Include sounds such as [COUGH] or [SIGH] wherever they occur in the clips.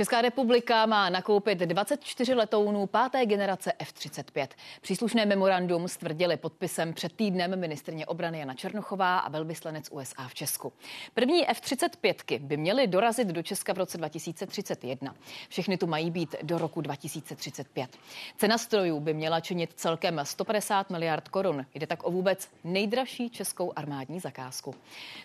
Česká republika má nakoupit 24 letounů páté generace F-35. Příslušné memorandum stvrdili podpisem před týdnem ministrně obrany Jana Černochová a velvyslanec USA v Česku. První F-35 by měly dorazit do Česka v roce 2031. Všechny tu mají být do roku 2035. Cena strojů by měla činit celkem 150 miliard korun. Jde tak o vůbec nejdražší českou armádní zakázku.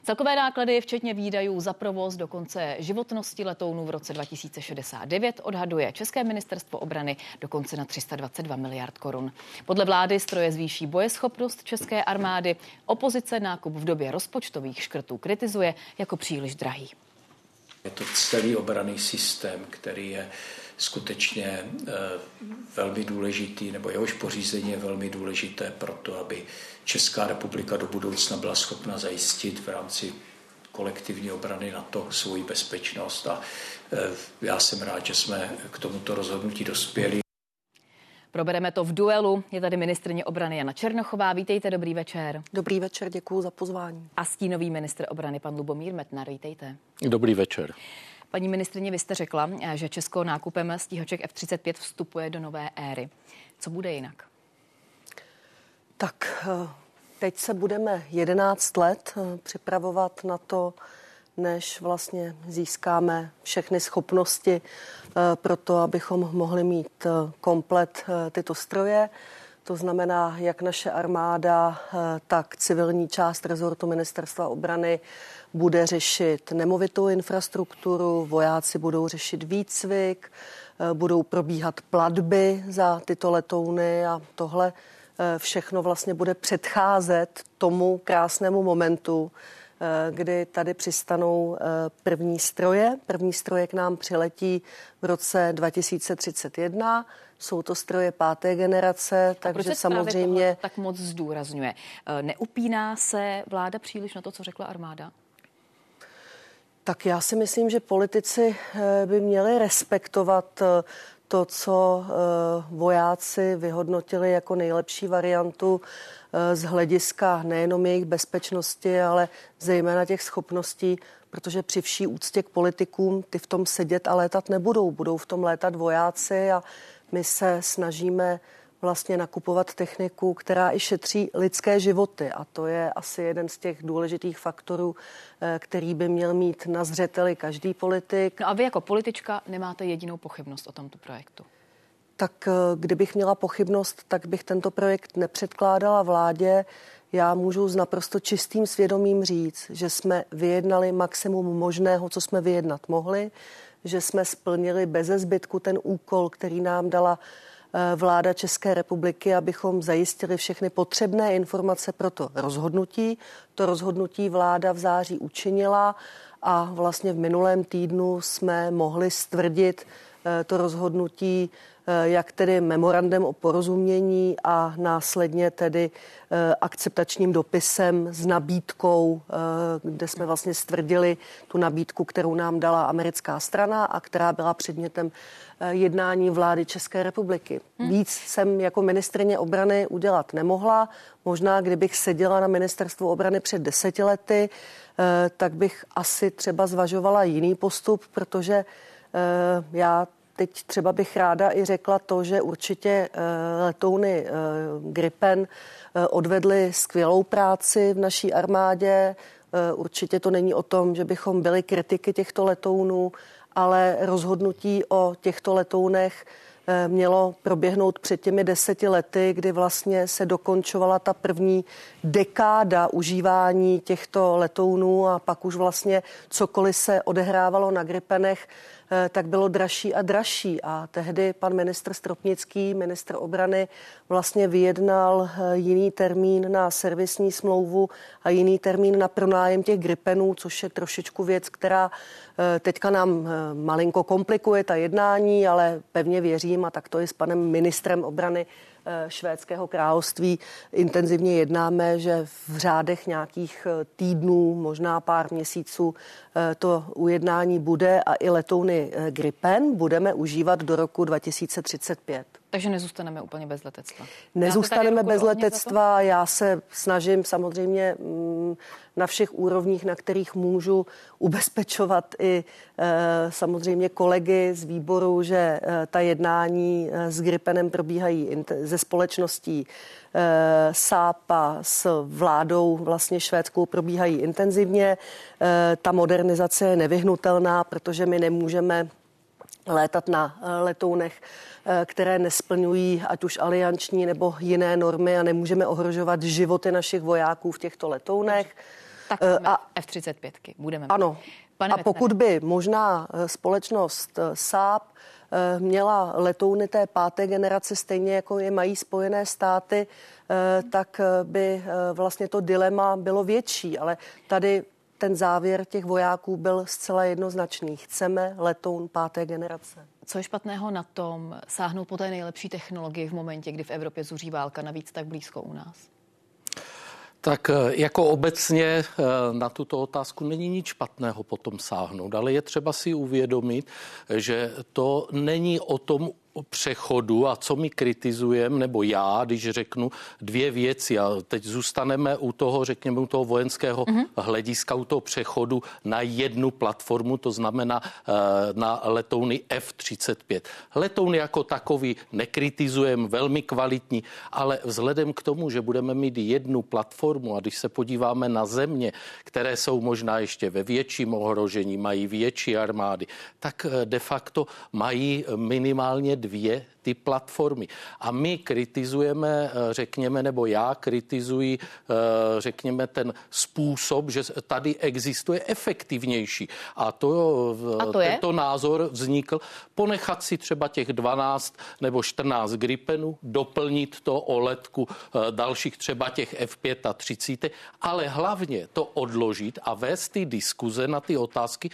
Celkové náklady, včetně výdajů za provoz do konce životnosti letounů v roce 2000 269 odhaduje České ministerstvo obrany dokonce na 322 miliard korun. Podle vlády stroje zvýší bojeschopnost české armády. Opozice nákup v době rozpočtových škrtů kritizuje jako příliš drahý. Je to celý obraný systém, který je skutečně eh, velmi důležitý, nebo jehož pořízení je velmi důležité pro to, aby Česká republika do budoucna byla schopna zajistit v rámci kolektivní obrany na to svoji bezpečnost. A e, já jsem rád, že jsme k tomuto rozhodnutí dospěli. Probereme to v duelu. Je tady ministrně obrany Jana Černochová. Vítejte, dobrý večer. Dobrý večer, děkuji za pozvání. A stínový ministr obrany pan Lubomír Metnar, vítejte. Dobrý večer. Paní ministrině, vy jste řekla, že Česko nákupem stíhaček F-35 vstupuje do nové éry. Co bude jinak? Tak e, Teď se budeme 11 let eh, připravovat na to, než vlastně získáme všechny schopnosti eh, pro to, abychom mohli mít eh, komplet tyto stroje. To znamená, jak naše armáda, tak civilní část rezortu ministerstva obrany bude řešit nemovitou infrastrukturu, vojáci budou řešit výcvik, budou probíhat platby za tyto letouny a tohle všechno vlastně bude předcházet tomu krásnému momentu, eh, kdy tady přistanou eh, první stroje. První stroje k nám přiletí v roce 2031. Jsou to stroje páté generace, takže samozřejmě... tak moc zdůrazňuje. Neupíná se vláda příliš na to, co řekla armáda? Tak já si myslím, že politici by měli respektovat to, co eh, vojáci vyhodnotili jako nejlepší variantu eh, z hlediska nejenom jejich bezpečnosti, ale zejména těch schopností, protože při vší úctě k politikům ty v tom sedět a létat nebudou. Budou v tom létat vojáci a my se snažíme vlastně nakupovat techniku, která i šetří lidské životy. A to je asi jeden z těch důležitých faktorů, eh, který by měl mít na zřeteli každý politik. No a vy jako politička nemáte jedinou pochybnost o tomto projektu? Tak eh, kdybych měla pochybnost, tak bych tento projekt nepředkládala vládě. Já můžu s naprosto čistým svědomím říct, že jsme vyjednali maximum možného, co jsme vyjednat mohli, že jsme splnili bez zbytku ten úkol, který nám dala Eh, vláda České republiky, abychom zajistili všechny potřebné informace pro to rozhodnutí. To rozhodnutí vláda v září učinila a vlastně v minulém týdnu jsme mohli stvrdit eh, to rozhodnutí Eh, jak tedy memorandem o porozumění a následně tedy eh, akceptačním dopisem s nabídkou, eh, kde jsme vlastně stvrdili tu nabídku, kterou nám dala americká strana a která byla předmětem jednání vlády České republiky. Hmm. Víc jsem jako ministrině obrany udělat nemohla. Možná, kdybych seděla na ministerstvu obrany před deseti lety, tak bych asi třeba zvažovala jiný postup, protože já Teď třeba bych ráda i řekla to, že určitě eh, letouny eh, Gripen eh, odvedly skvělou práci v naší armádě. Určitě to není o tom, že bychom byli kritiky těchto letounů, ale rozhodnutí o těchto letounech mělo proběhnout před těmi deseti lety, kdy vlastně se dokončovala ta první dekáda užívání těchto letounů a pak už vlastně cokoliv se odehrávalo na Gripenech, tak bylo dražší a dražší. A tehdy pan ministr Stropnický, ministr obrany, vlastně vyjednal eh, jiný termín na servisní smlouvu a jiný termín na pronájem těch gripenů, což je trošičku věc, která eh, teďka nám malinko komplikuje ta jednání, ale pevně věřím a tak to i s panem ministrem obrany Eh, švédského království intenzivně jednáme, že v řádech nějakých eh, týdnů, možná pár měsíců eh, to ujednání bude a i letouny Gripen budeme užívat do roku 2035. Takže nezůstaneme úplně bez letectva. Nezůstaneme bez letectva. Já se snažím samozřejmě mm, na všech úrovních, na kterých můžu ubezpečovat i e, samozřejmě kolegy z výboru, že e, ta jednání e, s Gripenem probíhají ze společností SAPA s vládou vlastně švédskou probíhají intenzivně. Ta modernizace je nevyhnutelná, protože my nemůžeme létat na letounech Eh, které nesplňují ať už alianční nebo jiné normy a nemůžeme ohrožovat životy našich vojáků v těchto letounech. Tak eh, a F-35 budeme. Ano. Pane a pokud by možná eh, společnost SAP měla letouny té páté generace stejně jako je mají Spojené státy, tak by vlastně to dilema bylo větší. Ale tady ten závěr těch vojáků byl zcela jednoznačný. Chceme letoun páté generace. Co je špatného na tom sáhnout po té nejlepší technologii v momentě, kdy v Evropě zuří válka, navíc tak blízko u nás? Tak eh, jako obecně eh, na tuto otázku není nic špatného potom sáhnout, ale je třeba si uvědomit, že to není o tom přechodu a co my kritizujeme, nebo já, když řeknu dvě věci a teď zůstaneme u toho, řekněme, u toho vojenského mm-hmm. hlediska, u toho přechodu na jednu platformu, to znamená uh, na letouny F-35. Letouny jako takový nekritizujeme, velmi kvalitní, ale vzhledem k tomu, že budeme mít jednu platformu a když se podíváme na země, které jsou možná ještě ve větším ohrožení, mají větší armády, tak eh, de facto mají minimálně dvě ty platformy. A my kritizujeme, eh, řekněme, nebo já kritizuji, eh, řekněme, ten způsob, že tady existuje efektivnější. A, to, A to je? tento názor vznikl ponechat si třeba těch 12 nebo 14 Gripenů, doplnit to o letku eh, dalších třeba těch F35, ale hlavně to odložit a vést ty diskuze na ty otázky,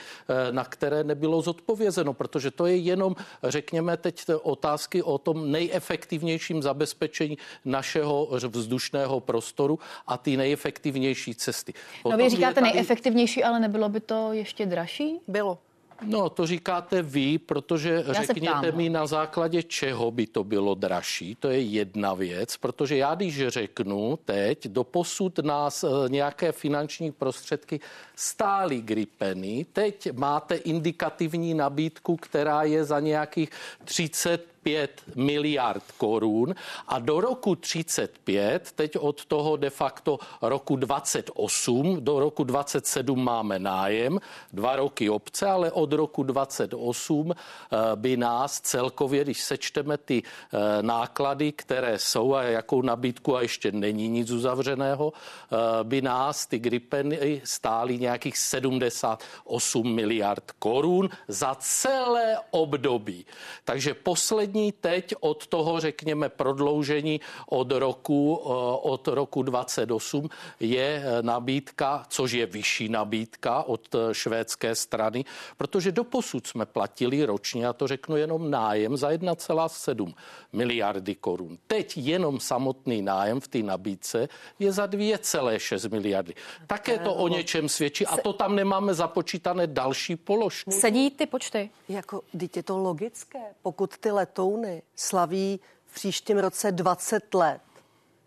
na které nebylo zodpovězeno, protože to je jenom, řekněme, teď otázky o tom nejefektivnějším zabezpečení našeho vzdušného prostoru a ty nejefektivnější cesty. Potom no vy říkáte tady... nejefektivnější, ale nebylo by to ještě dražší? Bylo. No, to říkáte vy, protože já řekněte mi na základě čeho by to bylo dražší. To je jedna věc, protože já když řeknu teď, do posud nás eh, nějaké finanční prostředky stály gripeny, teď máte indikativní nabídku, která je za nějakých 30 5 miliard korun a do roku 35, teď od toho de facto roku 28, do roku 27 máme nájem, dva roky obce, ale od roku 28 eh, by nás celkově, když sečteme ty eh, náklady, které jsou a jakou nabídku a ještě není nic uzavřeného, eh, by nás ty gripeny stály nějakých 78 miliard korun za celé období. Takže poslední poslední teď od toho, řekněme, prodloužení od roku, eh, od roku 28 je eh, nabídka, což je vyšší nabídka od eh, švédské strany, protože do posud jsme platili ročně, a to řeknu jenom nájem za 1,7 miliardy korun. Teď jenom samotný nájem v té nabídce je za 2,6 miliardy. Také to o něčem svědčí a to tam nemáme započítané další položky. Sedí ty počty? Jako, teď je to logické. Pokud ty letouny slaví v příštím roce 20 let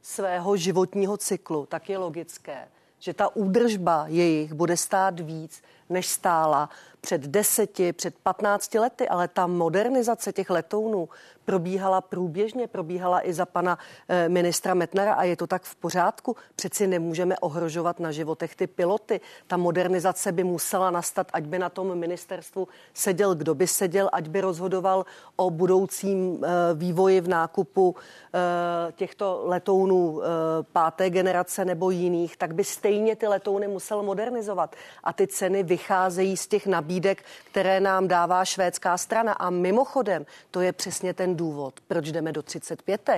svého životního cyklu, tak je logické, že ta údržba jejich bude stát víc, než stála před deseti, před 15 lety, ale ta modernizace těch letounů probíhala průběžně, probíhala i za pana eh, ministra Metnara a je to tak v pořádku. Přeci nemůžeme ohrožovat na životech ty piloty. Ta modernizace by musela nastat, ať by na tom ministerstvu seděl, kdo by seděl, ať by rozhodoval o budoucím eh, vývoji v nákupu eh, těchto letounů páté generace nebo jiných, tak by stejně ty letouny musel modernizovat. A ty ceny vycházejí z těch nabídek, které nám dává švédská strana. A mimochodem, to je přesně ten důvod, proč jdeme do 35.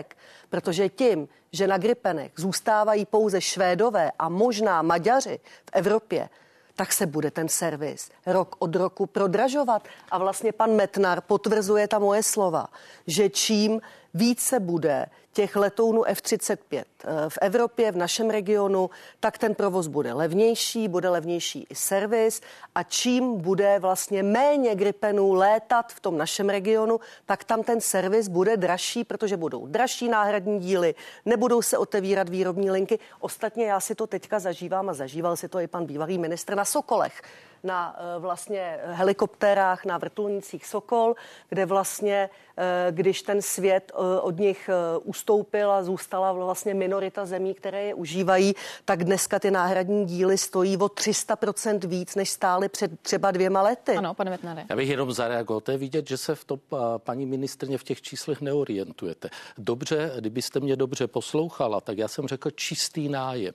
Protože tím, že na Gripenech zůstávají pouze Švédové a možná Maďaři v Evropě, tak se bude ten servis rok od roku prodražovat. A vlastně pan Metnar potvrzuje ta moje slova, že čím více bude těch letounů F-35 eh, v Evropě, v našem regionu, tak ten provoz bude levnější, bude levnější i servis a čím bude vlastně méně Gripenů létat v tom našem regionu, tak tam ten servis bude dražší, protože budou dražší náhradní díly, nebudou se otevírat výrobní linky. Ostatně já si to teďka zažívám a zažíval si to i pan bývalý ministr na Sokolech na eh, vlastně helikoptérách na vrtulnicích Sokol, kde vlastně, když ten svět eh, od nich ustoupil a zůstala vlastně minorita zemí, které je užívají, tak dneska ty náhradní díly stojí o 300% víc, než stály před třeba dvěma lety. Ano, pane Metnare. Já bych jenom zareagoval. To je vidět, že se v tom, paní ministrně, v těch číslech neorientujete. Dobře, kdybyste mě dobře poslouchala, tak já jsem řekl čistý nájem.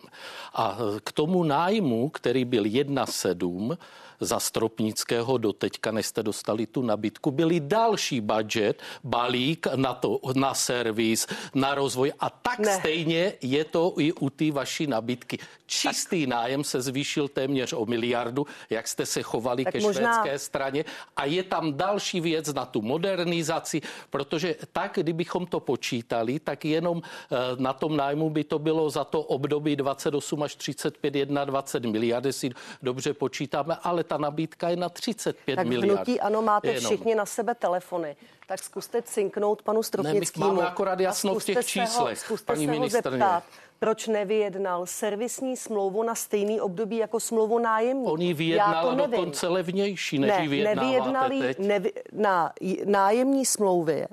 A k tomu nájmu, který byl 1,7, za Stropnického do teďka, než jste dostali tu nabídku, byly další budget, balík na, to, na servis, na rozvoj a tak ne. stejně je to i u té vaší nabídky. Čistý tak. nájem se zvýšil téměř o miliardu, jak jste se chovali tak ke možná... švédské straně a je tam další věc na tu modernizaci, protože tak, kdybychom to počítali, tak jenom eh, na tom nájmu by to bylo za to období 28 až 35, 21 miliard, jestli dobře počítáme, ale ta nabídka je na 35 tak miliard. Tak hnutí ano, máte Jenom. všichni na sebe telefony. Tak zkuste cinknout panu Stropnickému. Ne, máme akorát jasno v těch číslech, ho, paní se zeptat, proč nevyjednal servisní smlouvu na stejný období jako smlouvu nájemní. On ji vyjednal dokonce levnější, než ne, nevyjednali teď. Nevy, na nájemní smlouvě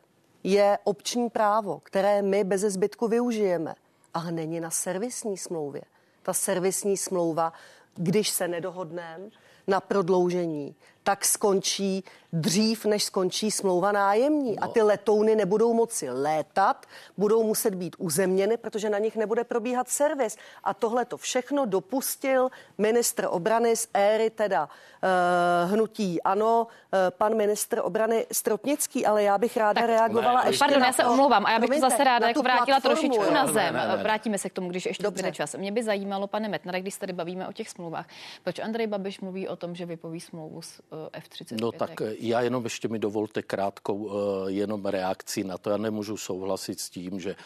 je obční právo, které my bez zbytku využijeme, ale není na servisní smlouvě. Ta servisní smlouva, když se nedohodneme, na prodloužení, tak skončí dřív, než skončí smlouva nájemní. No. A ty letouny nebudou moci létat, budou muset být uzemněny, protože na nich nebude probíhat servis. A tohle to všechno dopustil ministr obrany z éry teda uh, hnutí ano, uh, pan ministr obrany Stropnický, ale já bych ráda tak, reagovala ne, ještě Pardon, já se omlouvám a já bych to zase ráda jako vrátila platformu, trošičku na zem. Ne, ne, ne. Vrátíme se k tomu, když ještě Dobře. bude čas. Mě by zajímalo, pane Metnare, když se tady bavíme o těch smlouvách, proč Andrej Babiš mluví o tom, že vypoví smlouvu s uh, F-35? No tak já jenom ještě mi dovolte krátkou uh, jenom reakci na to. Já nemůžu souhlasit s tím, že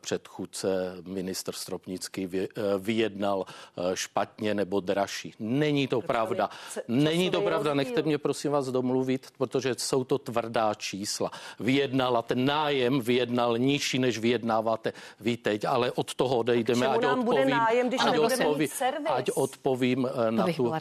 předchůdce minister Stropnický vy, vyjednal špatně nebo dražší. Není to pravda. Není to pravda. Nechte mě prosím vás domluvit, protože jsou to tvrdá čísla. Vyjednala ten nájem, vyjednal nižší, než vyjednáváte vy teď, ale od toho odejdeme, ať nám odpovím, bude nájem, když ať, odpovím ať odpovím na tu,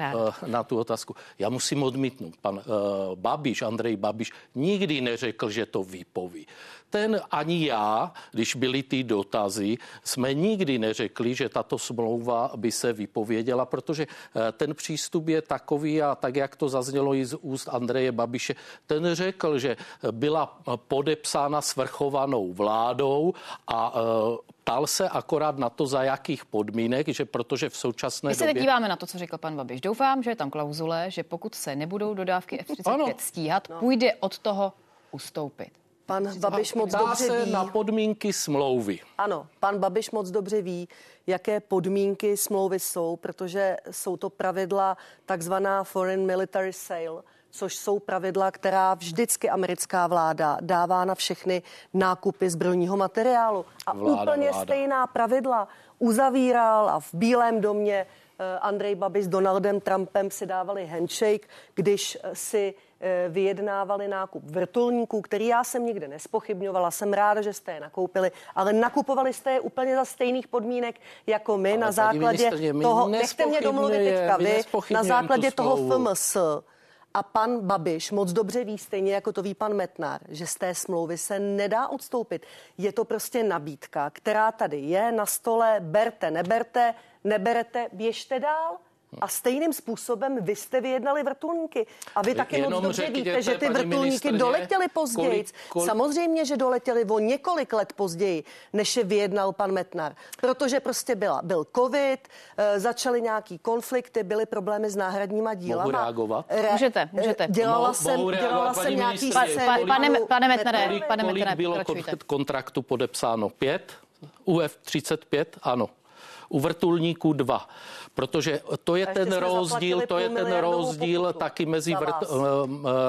na tu otázku. Já musím odmítnout. Pan uh, Babiš, Andrej Babiš nikdy neřekl, že to vypoví. Ten ani já, když byly ty dotazy, jsme nikdy neřekli, že tato smlouva by se vypověděla, protože eh, ten přístup je takový a tak, jak to zaznělo i z úst Andreje Babiše, ten řekl, že byla podepsána svrchovanou vládou a eh, ptal se akorát na to, za jakých podmínek, že protože v současné My době... se teď díváme na to, co řekl pan Babiš. Doufám, že je tam klauzule, že pokud se nebudou dodávky F-35 ano. stíhat, no. půjde od toho ustoupit. Pan Babiš moc dobře se ví. na podmínky smlouvy. Ano, pan Babiš moc dobře ví, jaké podmínky smlouvy jsou, protože jsou to pravidla takzvaná Foreign Military Sale, což jsou pravidla, která vždycky americká vláda dává na všechny nákupy zbrojního materiálu. A vláda, úplně vláda. stejná pravidla uzavíral a v Bílém domě eh, Andrej Babiš s Donaldem Trumpem si dávali handshake, když si Eh, vyjednávali nákup vrtulníků, který já jsem nikde nespochybňovala. Jsem ráda, že jste je nakoupili, ale nakupovali jste je úplně za stejných podmínek jako my ale na základě toho, nechte mě domluvit teďka vy, na základě toho FMS. A pan Babiš moc dobře ví, stejně jako to ví pan Metnar, že z té smlouvy se nedá odstoupit. Je to prostě nabídka, která tady je na stole, berte, neberte, neberete, běžte dál. A stejným způsobem vy jste vyjednali vrtulníky. A vy taky moc dobře víte, že ty vrtulníky doletěly později. Kolik, kolik... Samozřejmě, že doletěly o několik let později, než je vyjednal pan Metnar. Protože prostě byla, byl covid, e, začaly nějaký konflikty, byly problémy s náhradníma dílama. Mohu reagovat? Re, můžete, můžete. Dělala Mo, jsem, dělala jsem nějaký pa, pa, Pane, pane Metnare, kolik, pane Metnare, bylo kontraktu podepsáno? Pět? UF 35? Ano. U vrtulníku 2. Protože to je ten rozdíl, to je ten rozdíl taky mezi, vrt,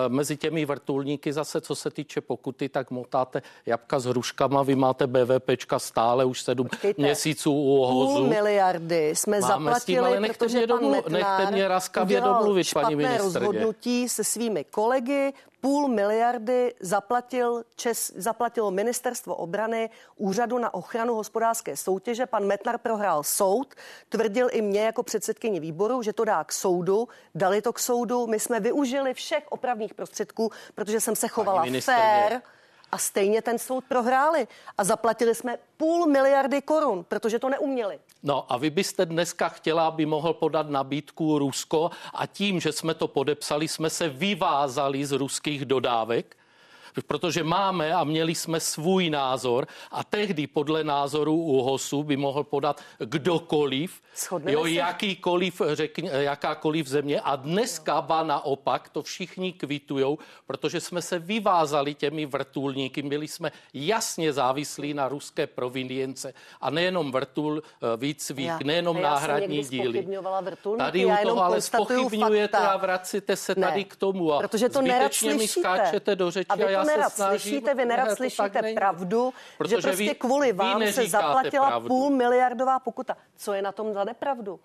mezi těmi vrtulníky. Zase, co se týče pokuty, tak motáte jabka s hruškama, vy máte BVPčka stále už sedm Počkejte, měsíců u ohozu. Půl miliardy jsme Máme zaplatili, tím, ale nechte protože mě domlu, pan Metnár nechte mě raskavě domluvit, paní ministrně. rozhodnutí se svými kolegy, půl miliardy zaplatil Čes, zaplatilo ministerstvo obrany úřadu na ochranu hospodářské soutěže. Pan Metnar prohrál soud, tvrdil i mě jako předsedkyni výboru, že to dá k soudu, dali to k soudu. My jsme využili všech opravných prostředků, protože jsem se chovala fér a stejně ten soud prohráli a zaplatili jsme půl miliardy korun, protože to neuměli. No a vy byste dneska chtěla, aby mohl podat nabídku Rusko a tím, že jsme to podepsali, jsme se vyvázali z ruských dodávek? Protože máme a měli jsme svůj názor a tehdy podle názoru ÚHOSu by mohl podat kdokoliv, jo, jakýkoliv, řekň, jakákoliv země. A dneska ba naopak to všichni kvitujou, protože jsme se vyvázali těmi vrtulníky, byli jsme jasně závislí na ruské provinience. A nejenom vrtul, eh, výcvik, já, nejenom já náhradní díly. Tady u toho ale spochybňujete a vracíte se ne, tady k tomu a protože to zbytečně mi skáčete do řeči a já nerad snažím, slyšíte, vy nerad slyšíte pravdu, že prostě vy, kvůli vám se zaplatila pravdu. půl miliardová pokuta. Co je na tom za nepravdu?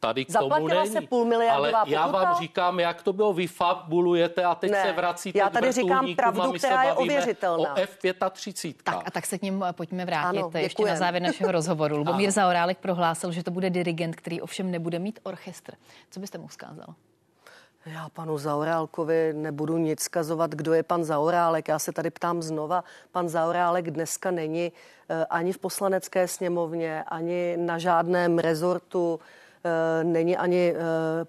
Tady k Zaplatila tomu není. se půl miliardová Ale já vám říkám, jak to bylo, vy fabulujete a teď ne, se vracíte já tady říkám pravdu, která je ověřitelná. O F35. Tak a tak se k ním pojďme vrátit ano, ještě na závěr našeho rozhovoru. [LAUGHS] Lubomír Zaorálek prohlásil, že to bude dirigent, který ovšem nebude mít orchestr. Co byste mu vzkázal? Já panu Zaorálkovi nebudu nic skazovat, kdo je pan Zaorálek. Já se tady ptám znova. Pan Zaorálek dneska není eh, ani v poslanecké sněmovně, ani na žádném rezortu eh, není ani, eh,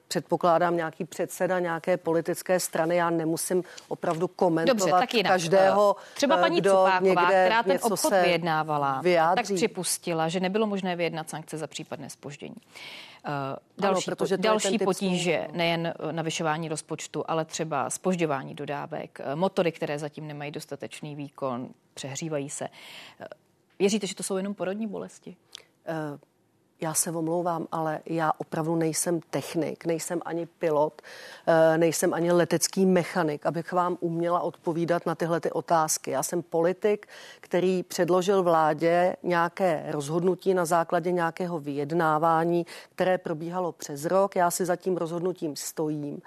předpokládám, nějaký předseda nějaké politické strany. Já nemusím opravdu komentovat Dobře, tak jinak. každého, Třeba paní kdo Cupáková, která ten obchod vyjednávala, vyjádří. tak připustila, že nebylo možné vyjednat sankce za případné spoždění. Uh, další, ano, protože další potíže, smlouv. nejen eh, navyšování rozpočtu, ale třeba spožďování dodávek, eh, motory, které zatím nemají dostatečný výkon, přehřívají se. Věříte, že to jsou jenom porodní bolesti? Uh, já se omlouvám, ale já opravdu nejsem technik, nejsem ani pilot, eh, nejsem ani letecký mechanik, abych vám uměla odpovídat na tyhle ty otázky. Já jsem politik, který předložil vládě nějaké rozhodnutí na základě nějakého vyjednávání, které probíhalo přes rok. Já si za tím rozhodnutím stojím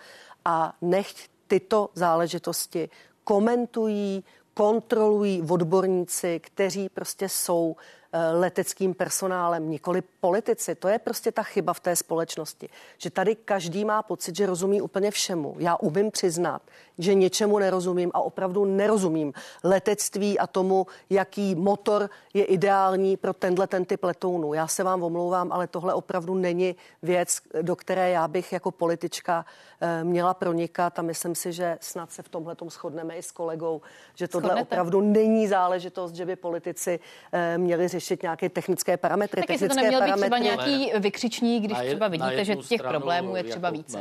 a nechť tyto záležitosti komentují, kontrolují odborníci, kteří prostě jsou leteckým personálem, nikoli politici. To je prostě ta chyba v té společnosti, že tady každý má pocit, že rozumí úplně všemu. Já umím přiznat, že něčemu nerozumím a opravdu nerozumím letectví a tomu, jaký motor je ideální pro tenhle ten typ letounu. Já se vám omlouvám, ale tohle opravdu není věc, do které já bych jako politička eh, měla pronikat a myslím si, že snad se v tomhle shodneme i s kolegou, že tohle Shodnete? opravdu není záležitost, že by politici eh, měli řešit nějaké technické parametry. Tak technické to neměl parametry. být třeba nějaký vykřičník, když třeba vidíte, že těch problémů je třeba jako více.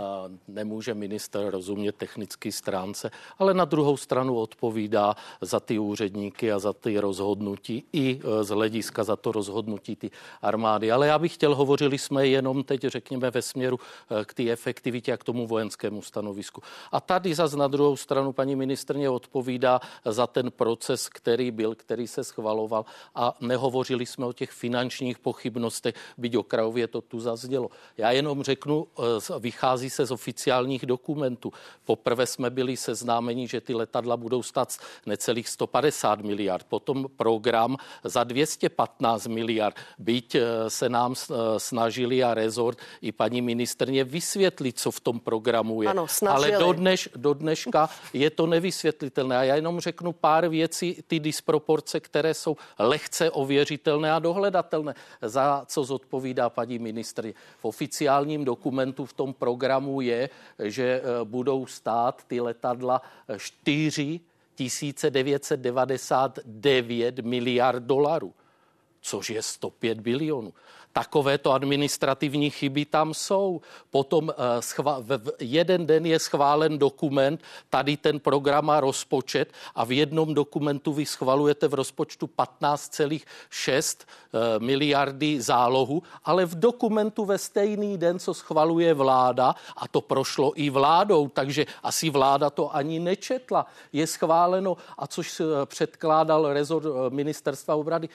Nemůže minister rozumět technický strán stránce, ale na druhou stranu odpovídá za ty úředníky a za ty rozhodnutí i e, z hlediska za to rozhodnutí ty armády. Ale já bych chtěl, hovořili jsme jenom teď, řekněme, ve směru e, k té efektivitě a k tomu vojenskému stanovisku. A tady zase na druhou stranu paní ministrně odpovídá za ten proces, který byl, který se schvaloval a nehovořili jsme o těch finančních pochybnostech, byť okrajově to tu zazdělo. Já jenom řeknu, e, vychází se z oficiálních dokumentů. Poprvé jsme byli seznámení, že ty letadla budou stát necelých 150 miliard. Potom program za 215 miliard. Byť eh, se nám eh, snažili a rezort i paní ministrně vysvětlit, co v tom programu je. Ano, Ale do, dneš, do dneška je to nevysvětlitelné. A já jenom řeknu pár věcí, ty disproporce, které jsou lehce ověřitelné a dohledatelné. Za co zodpovídá paní ministrně. V oficiálním dokumentu v tom programu je, že eh, budou stát ty letadla letadla 4 999 miliard dolarů což je 105 bilionů. Takovéto administrativní chyby tam jsou. Potom uh, schva- v jeden den je schválen dokument, tady ten program a rozpočet a v jednom dokumentu vy schvalujete v rozpočtu 15,6 uh, miliardy zálohu, ale v dokumentu ve stejný den, co schvaluje vláda, a to prošlo i vládou, takže asi vláda to ani nečetla, je schváleno, a což předkládal rezort ministerstva obrady,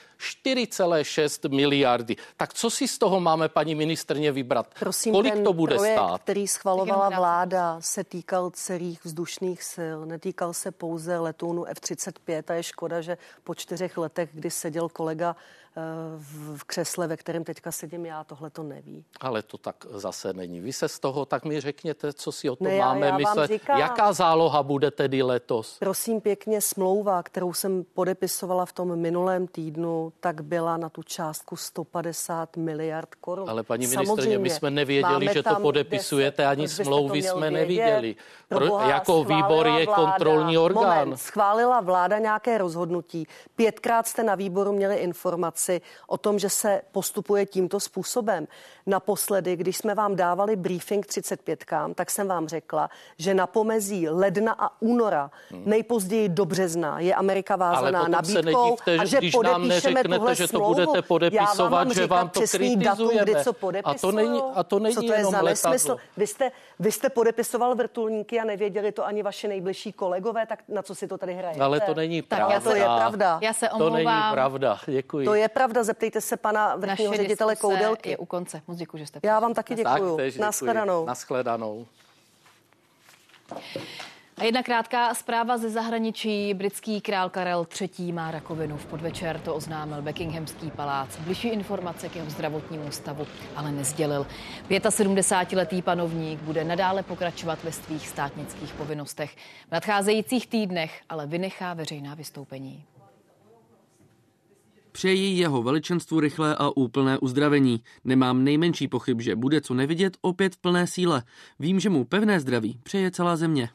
4,6 miliardy. Tak co si z toho máme, paní ministrně, vybrat? Prosím, Kolik ten to bude projekt, stát? který schvalovala vláda, se týkal celých vzdušných sil, netýkal se pouze letounu F-35 a je škoda, že po čtyřech letech, kdy seděl kolega v křesle, ve kterém teďka sedím já, tohle to neví. Ale to tak zase není. Vy se z toho, tak mi řekněte, co si o tom ne, máme myslet. Říkám, Jaká záloha bude tedy letos? Prosím pěkně, smlouva, kterou jsem podepisovala v tom minulém týdnu, tak byla na tu částku 150 miliard korun. Ale paní ministrně, my jsme nevěděli, že to podepisujete, 10, ani smlouvy jsme neviděli. Pro, jako výbor je vláda, kontrolní orgán. Moment, schválila vláda nějaké rozhodnutí. Pětkrát jste na výboru měli informace informaci o tom, že se postupuje tímto způsobem. Naposledy, když jsme vám dávali briefing 35, tak jsem vám řekla, že na pomezí ledna a února, hmm. nejpozději do března, je Amerika vázaná nabídkou nedívte, a že když podepíšeme nám tuhle že to budete podepisovat, že vám to kritizujeme. Datum, kdy co a to není, a to není co to je za nesmysl? Vy jste, vy jste podepisoval vrtulníky a nevěděli to ani vaši nejbližší kolegové, tak na co si to tady hrajete? Ale to není pravda. Tak to je pravda. Já se omlouvám. To není pravda. Děkuji. To je pravda, zeptejte se pana vrchního Naše ředitele Koudelky. je u konce. Moc děkuji, že jste Já vám taky děkuji. Naschledanou. Naschledanou. A jedna krátká zpráva ze zahraničí. Britský král Karel III. má rakovinu. V podvečer to oznámil Buckinghamský palác. Bližší informace k jeho zdravotnímu stavu ale nezdělil. 75-letý panovník bude nadále pokračovat ve svých státnických povinnostech. V nadcházejících týdnech ale vynechá veřejná vystoupení. Přeji jeho veličenstvu rychlé a úplné uzdravení. Nemám nejmenší pochyb, že bude co nevidět opět v plné síle. Vím, že mu pevné zdraví přeje celá země.